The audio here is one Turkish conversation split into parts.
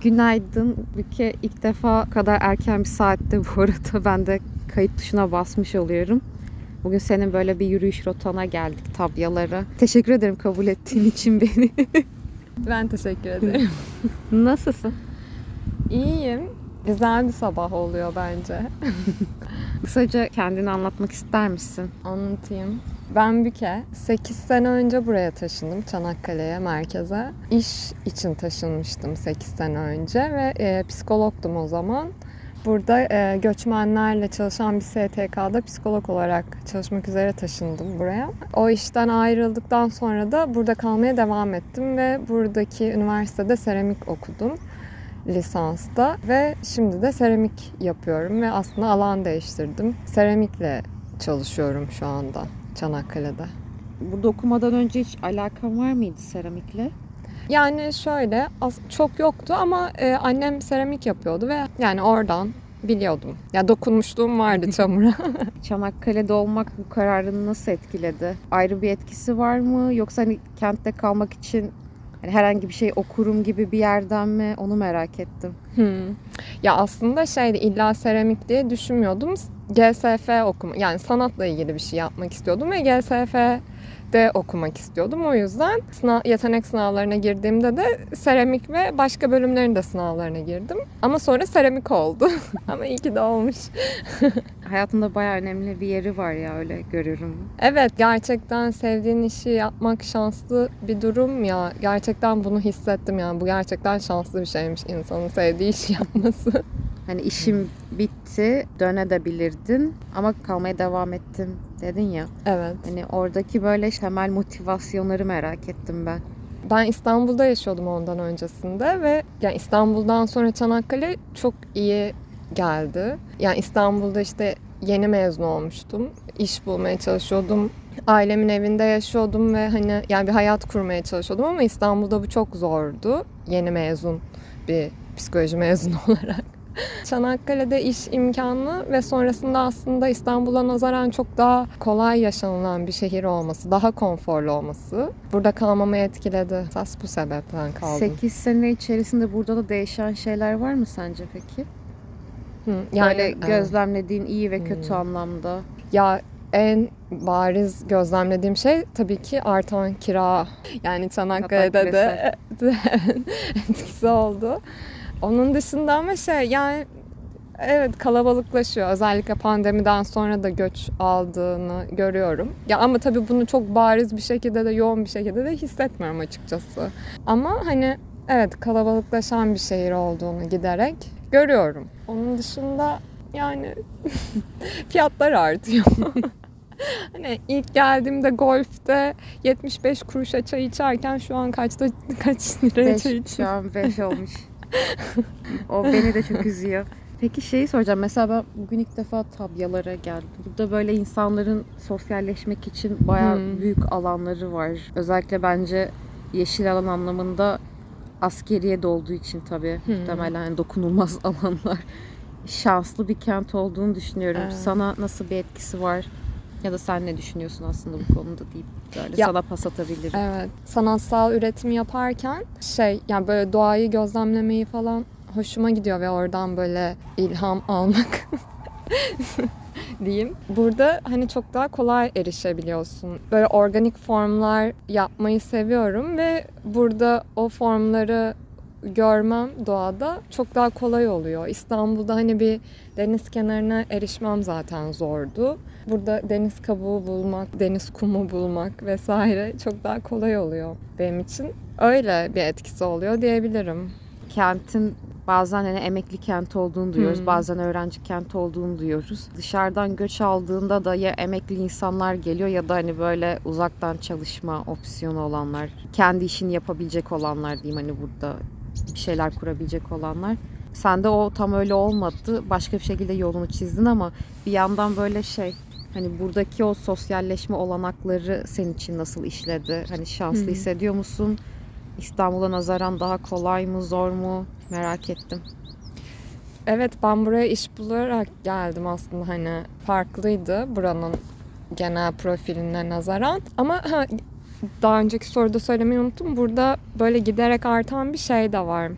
Günaydın. Büke ilk defa kadar erken bir saatte bu arada ben de kayıt tuşuna basmış oluyorum. Bugün senin böyle bir yürüyüş rotana geldik tabyalara. Teşekkür ederim kabul ettiğin için beni. Ben teşekkür ederim. Nasılsın? İyiyim. Güzel bir sabah oluyor bence. Kısaca kendini anlatmak ister misin? Anlatayım. Ben Büke. 8 sene önce buraya taşındım Çanakkale'ye, merkeze. İş için taşınmıştım 8 sene önce ve e, psikologdum o zaman. Burada e, göçmenlerle çalışan bir STK'da psikolog olarak çalışmak üzere taşındım buraya. O işten ayrıldıktan sonra da burada kalmaya devam ettim ve buradaki üniversitede seramik okudum lisansta ve şimdi de seramik yapıyorum ve aslında alan değiştirdim. Seramikle çalışıyorum şu anda Çanakkale'de. Burada okumadan önce hiç alakan var mıydı seramikle? Yani şöyle çok yoktu ama e, annem seramik yapıyordu ve yani oradan biliyordum. Ya dokunmuşluğum vardı çamura. Çanakkale'de olmak bu kararını nasıl etkiledi? Ayrı bir etkisi var mı? Yoksa hani kentte kalmak için hani herhangi bir şey okurum gibi bir yerden mi? Onu merak ettim. Hmm. Ya aslında şeydi illa seramik diye düşünmüyordum. GSF okuma yani sanatla ilgili bir şey yapmak istiyordum ve GSF'de okumak istiyordum. O yüzden sınav, yetenek sınavlarına girdiğimde de seramik ve başka bölümlerin de sınavlarına girdim. Ama sonra seramik oldu. Ama iyi ki de olmuş. Hayatında bayağı önemli bir yeri var ya öyle görüyorum. Evet gerçekten sevdiğin işi yapmak şanslı bir durum ya. Gerçekten bunu hissettim yani. Bu gerçekten şanslı bir şeymiş insanın sevdiği işi yapması. Hani işim bitti, dönebilirdin ama kalmaya devam ettim dedin ya. Evet. Hani oradaki böyle temel motivasyonları merak ettim ben. Ben İstanbul'da yaşıyordum ondan öncesinde ve yani İstanbul'dan sonra Çanakkale çok iyi geldi. Yani İstanbul'da işte yeni mezun olmuştum. İş bulmaya çalışıyordum. Ailemin evinde yaşıyordum ve hani yani bir hayat kurmaya çalışıyordum ama İstanbul'da bu çok zordu. Yeni mezun bir psikoloji mezunu olarak. Çanakkale'de iş imkanı ve sonrasında aslında İstanbul'a nazaran çok daha kolay yaşanılan bir şehir olması, daha konforlu olması burada kalmamı etkiledi. Esas bu sebepten kaldım. 8 sene içerisinde burada da değişen şeyler var mı sence peki? Hı, Böyle evet. gözlemlediğin iyi ve kötü Hmm. anlamda. Ya en bariz gözlemlediğim şey tabii ki artan kira. Yani Çanakkale'de de etkisi oldu. Onun dışında ama şey yani evet kalabalıklaşıyor. Özellikle pandemiden sonra da göç aldığını görüyorum. Ya ama tabii bunu çok bariz bir şekilde de yoğun bir şekilde de hissetmiyorum açıkçası. Ama hani evet kalabalıklaşan bir şehir olduğunu giderek görüyorum. Onun dışında yani fiyatlar artıyor. hani ilk geldiğimde golfte 75 kuruşa çay içerken şu an kaçta kaç liraya Beş, çay şu içiyorum? an 5 olmuş. o beni de çok üzüyor. Peki şeyi soracağım. Mesela ben bugün ilk defa tabyalara geldim. Burada böyle insanların sosyalleşmek için bayağı Hmm. büyük alanları var. Özellikle bence yeşil alan anlamında askeriye de olduğu için tabii Hmm. muhtemelen hani dokunulmaz alanlar. Şanslı bir kent olduğunu düşünüyorum. Evet. Sana nasıl bir etkisi var? Ya da sen ne düşünüyorsun aslında bu konuda deyip böyle Ya- sana pas atabilirim. Evet. Sanatsal üretim yaparken şey yani böyle doğayı gözlemlemeyi falan hoşuma gidiyor ve oradan böyle ilham almak diyeyim. Burada hani çok daha kolay erişebiliyorsun. Böyle organik formlar yapmayı seviyorum ve burada o formları görmem doğada çok daha kolay oluyor. İstanbul'da hani bir deniz kenarına erişmem zaten zordu. Burada deniz kabuğu bulmak, deniz kumu bulmak vesaire çok daha kolay oluyor benim için. Öyle bir etkisi oluyor diyebilirim. kentin bazen hani emekli kent olduğunu duyuyoruz, Hmm. bazen öğrenci kent olduğunu duyuyoruz. Dışarıdan göç aldığında da ya emekli insanlar geliyor ya da hani böyle uzaktan çalışma opsiyonu olanlar, kendi işini yapabilecek olanlar diyeyim hani burada bir şeyler kurabilecek olanlar. Sende o tam öyle olmadı. Başka bir şekilde yolunu çizdin ama bir yandan böyle şey hani buradaki o sosyalleşme olanakları senin için nasıl işledi? Hani şanslı Hı. hissediyor musun? İstanbul'a nazaran daha kolay mı, zor mu? Merak ettim. Evet ben buraya iş bularak geldim aslında hani farklıydı buranın genel profiline nazaran. Ama ha, daha önceki soruda söylemeyi unuttum. Burada böyle giderek artan bir şey de var.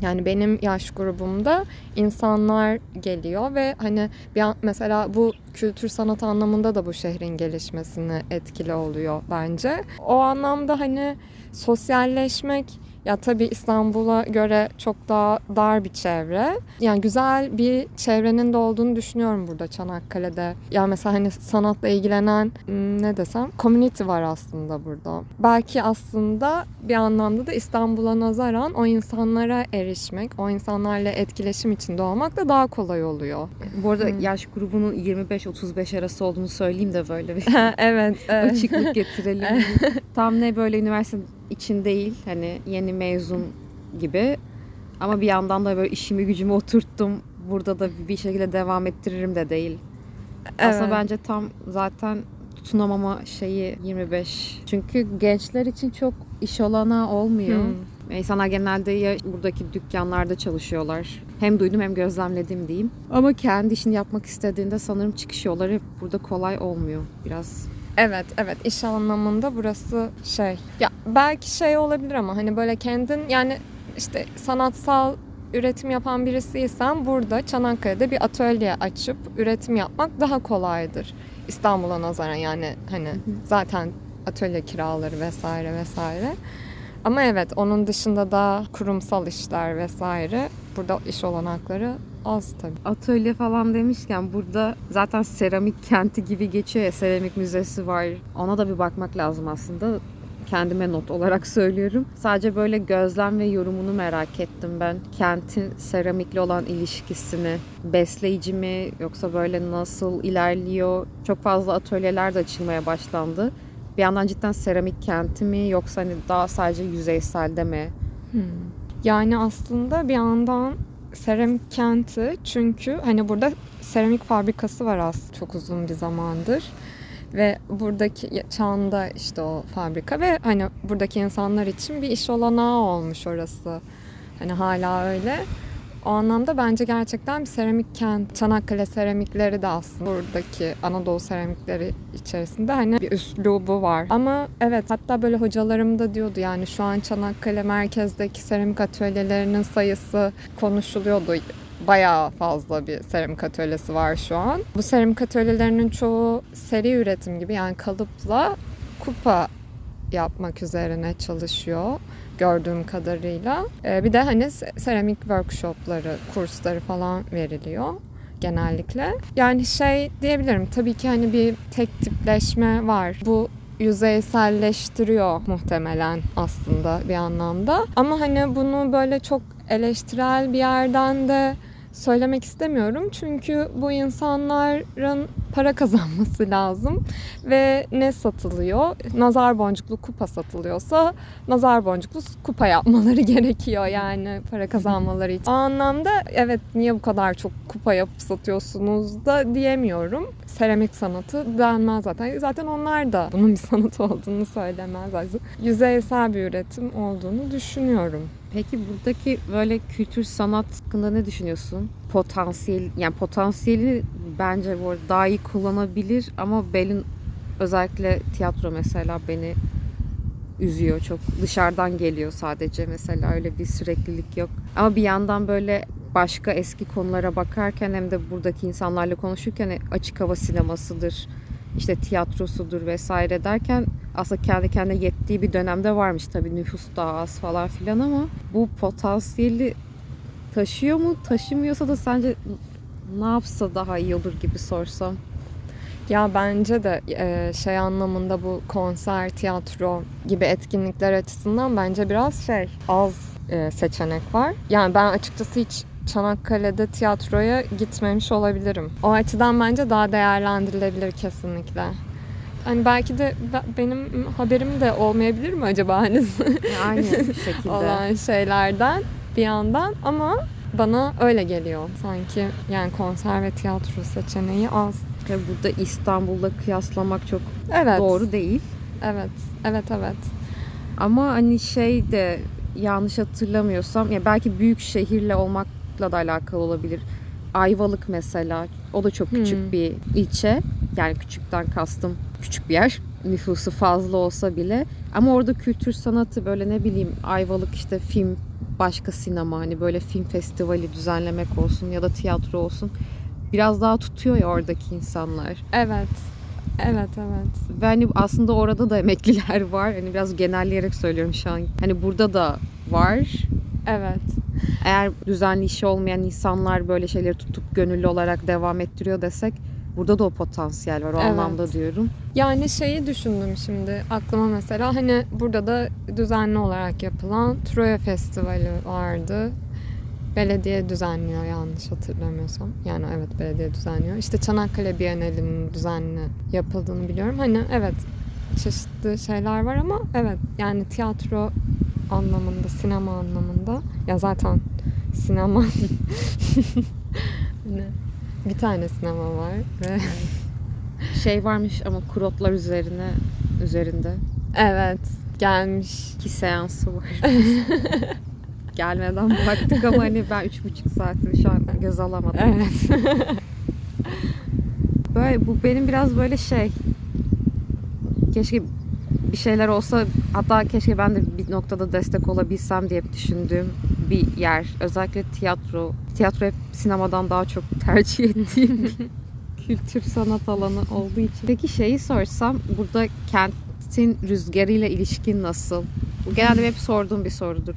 Yani benim yaş grubumda insanlar geliyor ve hani bir an, mesela bu kültür sanat anlamında da bu şehrin gelişmesine etkili oluyor bence. O anlamda hani sosyalleşmek ya tabii İstanbul'a göre çok daha dar bir çevre. Yani güzel bir çevrenin de olduğunu düşünüyorum burada Çanakkale'de. Ya mesela hani sanatla ilgilenen hmm, ne desem community var aslında burada. Belki aslında bir anlamda da İstanbul'a nazaran o insanlara erişmek, o insanlarla etkileşim içinde olmak da daha kolay oluyor. Bu arada Hmm. yaş grubunun 25-35 arası olduğunu söyleyeyim de böyle bir evet, evet. açıklık getirelim. Tam ne böyle üniversite için değil hani yeni mezun gibi ama bir yandan da böyle işimi gücümü oturttum burada da bir şekilde devam ettiririm de değil. Aslında Evet. bence tam zaten tutunamama şeyi 25. Çünkü gençler için çok iş olanağı olmuyor. Hmm. İnsanlar genelde ya buradaki dükkanlarda çalışıyorlar. Hem duydum hem gözlemledim diyeyim. Ama kendi işini yapmak istediğinde sanırım çıkış yolları hep burada kolay olmuyor. Biraz Evet, evet. iş anlamında burası şey. Ya belki şey olabilir ama hani böyle kendin yani işte sanatsal üretim yapan birisiysen burada Çanakkale'de bir atölye açıp üretim yapmak daha kolaydır. İstanbul'a nazaran yani hani zaten atölye kiraları vesaire vesaire. Ama evet onun dışında da kurumsal işler vesaire burada iş olanakları az tabii. Atölye falan demişken burada zaten seramik kenti gibi geçiyor ya seramik müzesi var. Ona da bir bakmak lazım aslında. Kendime not olarak söylüyorum. Sadece böyle gözlem ve yorumunu merak ettim ben. Kentin seramikle olan ilişkisini. Besleyici mi yoksa böyle nasıl ilerliyor? Çok fazla atölyeler de açılmaya başlandı. Bir yandan cidden seramik kenti mi yoksa hani daha sadece yüzeyselde mi? Hmm. Yani aslında bir yandan seramik kenti çünkü hani burada seramik fabrikası var aslında çok uzun bir zamandır. Ve buradaki çağında işte o fabrika ve hani buradaki insanlar için bir iş olanağı olmuş orası. Hani hala öyle. O anlamda bence gerçekten bir seramik kent. Çanakkale seramikleri de aslında buradaki Anadolu seramikleri içerisinde hani bir üslubu var. Ama evet hatta böyle hocalarım da diyordu yani şu an Çanakkale merkezdeki seramik atölyelerinin sayısı konuşuluyordu. Bayağı fazla bir seramik atölyesi var şu an. Bu seramik atölyelerinin çoğu seri üretim gibi yani kalıpla kupa yapmak üzerine çalışıyor gördüğüm kadarıyla. Ee, bir de hani se- seramik workshopları, kursları falan veriliyor genellikle. Yani şey diyebilirim tabii ki hani bir tek tipleşme var. Bu yüzeyselleştiriyor muhtemelen aslında bir anlamda. Ama hani bunu böyle çok eleştirel bir yerden de söylemek istemiyorum. Çünkü bu insanların para kazanması lazım ve ne satılıyor? Nazar boncuklu kupa satılıyorsa nazar boncuklu kupa yapmaları gerekiyor yani para kazanmaları için. O anlamda evet niye bu kadar çok kupa yapıp satıyorsunuz da diyemiyorum. Seramik sanatı denmez zaten. Zaten onlar da bunun bir sanat olduğunu söylemezler. Yüzeysel bir üretim olduğunu düşünüyorum. Peki buradaki böyle kültür sanat hakkında ne düşünüyorsun? Potansiyel yani potansiyeli bence bu arada daha iyi kullanabilir ama Belin özellikle tiyatro mesela beni üzüyor çok. Dışarıdan geliyor sadece mesela öyle bir süreklilik yok. Ama bir yandan böyle başka eski konulara bakarken hem de buradaki insanlarla konuşurken hani açık hava sinemasıdır, işte tiyatrosudur vesaire derken aslında kendi kendine yettiği bir dönemde varmış tabii nüfus daha az falan filan ama bu potansiyeli taşıyor mu? Taşımıyorsa da sence ne yapsa daha iyi olur gibi sorsam. Ya bence de e, şey anlamında bu konser, tiyatro gibi etkinlikler açısından bence biraz şey az e, seçenek var. Yani ben açıkçası hiç Çanakkale'de tiyatroya gitmemiş olabilirim. O açıdan bence daha değerlendirilebilir kesinlikle. Hani belki de be- benim haberim de olmayabilir mi acaba hani Aynı şekilde. olan şeylerden bir yandan ama bana öyle geliyor. Sanki yani konser ve tiyatro seçeneği az. Ve burada İstanbul'da kıyaslamak çok Evet. doğru değil. Evet. Evet evet. Ama hani şey de yanlış hatırlamıyorsam ya belki büyük şehirle olmakla da alakalı olabilir. Ayvalık mesela o da çok küçük Hmm. bir ilçe. Yani küçükten kastım küçük bir yer. Nüfusu fazla olsa bile. Ama orada kültür sanatı böyle ne bileyim Ayvalık işte film başka sinema hani böyle film festivali düzenlemek olsun ya da tiyatro olsun biraz daha tutuyor ya oradaki insanlar. Evet. Evet evet. Ve hani aslında orada da emekliler var. Hani biraz genelleyerek söylüyorum şu an. Hani burada da var. Evet. Eğer düzenli işi olmayan insanlar böyle şeyleri tutup gönüllü olarak devam ettiriyor desek burada da o potansiyel var o Evet. anlamda diyorum. Yani şeyi düşündüm şimdi aklıma mesela hani burada da düzenli olarak yapılan Troya Festivali vardı. Belediye düzenliyor yanlış hatırlamıyorsam. Yani evet belediye düzenliyor. İşte Çanakkale Bienalinin düzenli yapıldığını biliyorum. Hani evet çeşitli şeyler var ama evet yani tiyatro anlamında, sinema anlamında ya zaten sinema hani bir tane sinema var ve Şey varmış ama kurotlar üzerine üzerinde evet gelmiş iki seansı var. Gelmeden baktık ama hani ben üç buçuk saatini şu an göz alamadım. Evet. Böyle bu benim biraz böyle şey keşke bir şeyler olsa hatta keşke ben de bir noktada destek olabilsem diye düşündüğüm bir yer. Özellikle tiyatro. Tiyatro hep sinemadan daha çok tercih ettiğim kültür sanat alanı olduğu için. Peki şeyi sorsam burada kentin rüzgarıyla ilişkin nasıl? Bu genelde hep sorduğum bir sorudur.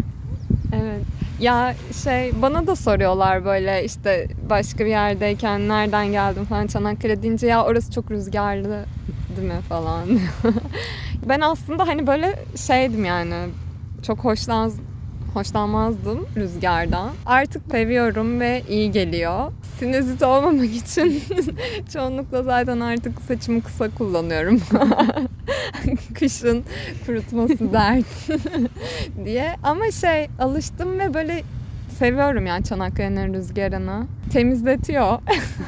evet. Ya şey bana da soruyorlar böyle işte başka bir yerdeyken nereden geldim falan Çanakkale deyince ya orası çok rüzgarlı değil mi falan. ben aslında hani böyle şeydim yani çok hoşlan hoşlanmazdım rüzgardan. Artık seviyorum ve iyi geliyor. Sinüzit olmamak için çoğunlukla zaten artık saçımı kısa kullanıyorum. Kışın kurutması dert diye. Ama şey alıştım ve böyle seviyorum yani Çanakkale'nin rüzgarını. Temizletiyor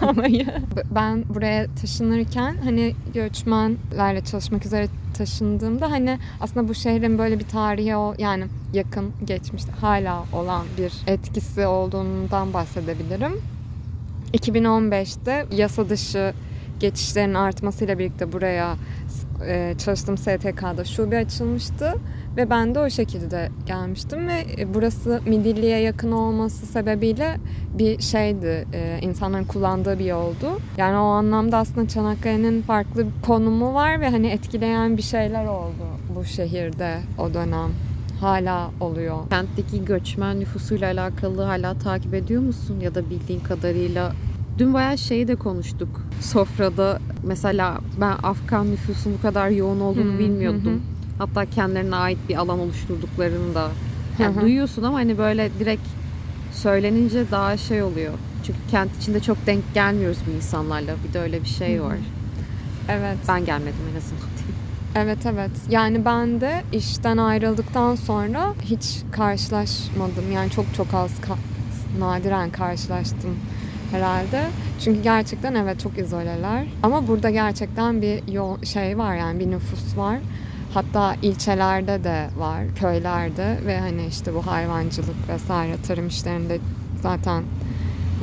havayı. Ben buraya taşınırken hani göçmenlerle çalışmak üzere taşındığımda hani aslında bu şehrin böyle bir tarihi o yani yakın geçmişte hala olan bir etkisi olduğundan bahsedebilirim. 2015'te yasa dışı geçişlerin artmasıyla birlikte buraya e, çalıştığım STK'da şube açılmıştı ve ben de o şekilde gelmiştim ve e, burası Midilli'ye yakın olması sebebiyle bir şeydi, e, insanların kullandığı bir yoldu. Yani o anlamda aslında Çanakkale'nin farklı bir konumu var ve hani etkileyen bir şeyler oldu bu şehirde o dönem. Hala oluyor. Kentteki göçmen nüfusuyla alakalı hala takip ediyor musun? Ya da bildiğin kadarıyla Dün bayağı şeyi de konuştuk sofrada. Mesela ben Afgan nüfusun bu kadar yoğun olduğunu Hı, bilmiyordum. hı hı. Hatta kendilerine ait bir alan oluşturduklarını da yani Hı hı. duyuyorsun ama hani böyle direkt söylenince daha şey oluyor. Çünkü kent içinde çok denk gelmiyoruz bu insanlarla. Bir de öyle bir şey var. Evet. Ben gelmedim en azından. Evet evet. Yani ben de işten ayrıldıktan sonra hiç karşılaşmadım. Yani çok çok az ka- nadiren karşılaştım herhalde. Çünkü gerçekten evet çok izoleler. Ama burada gerçekten bir yo- şey var yani bir nüfus var. Hatta ilçelerde de var, köylerde ve hani işte bu hayvancılık vesaire tarım işlerinde zaten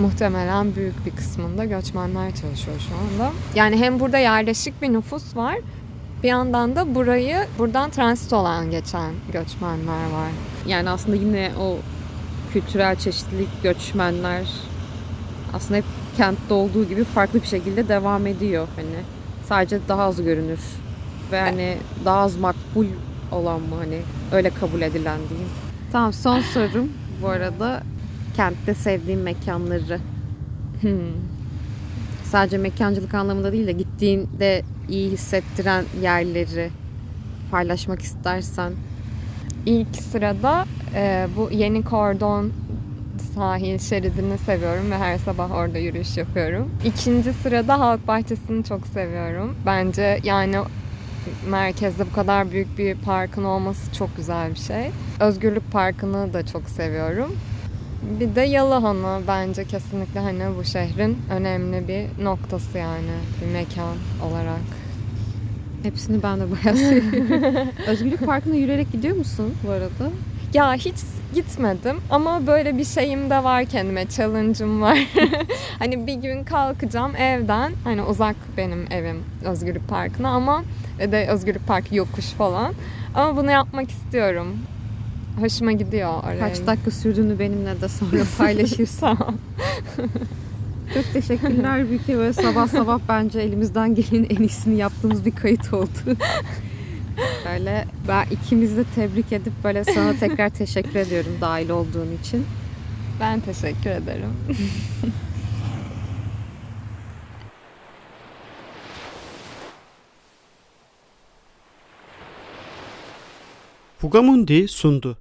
muhtemelen büyük bir kısmında göçmenler çalışıyor şu anda. Yani hem burada yerleşik bir nüfus var bir yandan da burayı buradan transit olan geçen göçmenler var. Yani aslında yine o kültürel çeşitlilik göçmenler aslında hep kentte olduğu gibi farklı bir şekilde devam ediyor hani. Sadece daha az görünür ve hani daha az makbul olan mı hani öyle kabul edilen diyeyim. Tamam son sorum bu arada kentte sevdiğim mekanları Hmm. sadece mekancılık anlamında değil de gittiğinde iyi hissettiren yerleri paylaşmak istersen İlk sırada e, bu yeni kordon sahil şeridini seviyorum ve her sabah orada yürüyüş yapıyorum. İkinci sırada halk bahçesini çok seviyorum. Bence yani merkezde bu kadar büyük bir parkın olması çok güzel bir şey. Özgürlük Parkı'nı da çok seviyorum. Bir de Yalıhan'ı bence kesinlikle hani bu şehrin önemli bir noktası yani bir mekan olarak. hepsini ben de bayağı seviyorum. Özgürlük Parkı'na yürüyerek gidiyor musun bu arada? Ya hiç gitmedim ama böyle bir şeyim de var kendime, challenge'ım var. hani bir gün kalkacağım evden, hani uzak benim evim Özgürlük Parkı'na ama ve de Özgürlük Parkı yokuş falan. Ama bunu yapmak istiyorum. hoşuma gidiyor oraya. Kaç dakika sürdüğünü benimle de sonra paylaşırsan. Çok teşekkürler Büyük böyle sabah sabah bence elimizden gelenin en iyisini yaptığımız bir kayıt oldu. Böyle ben ikimizi de tebrik edip böyle sana tekrar teşekkür ediyorum dahil olduğun için. Ben teşekkür ederim. Fugamundi sundu.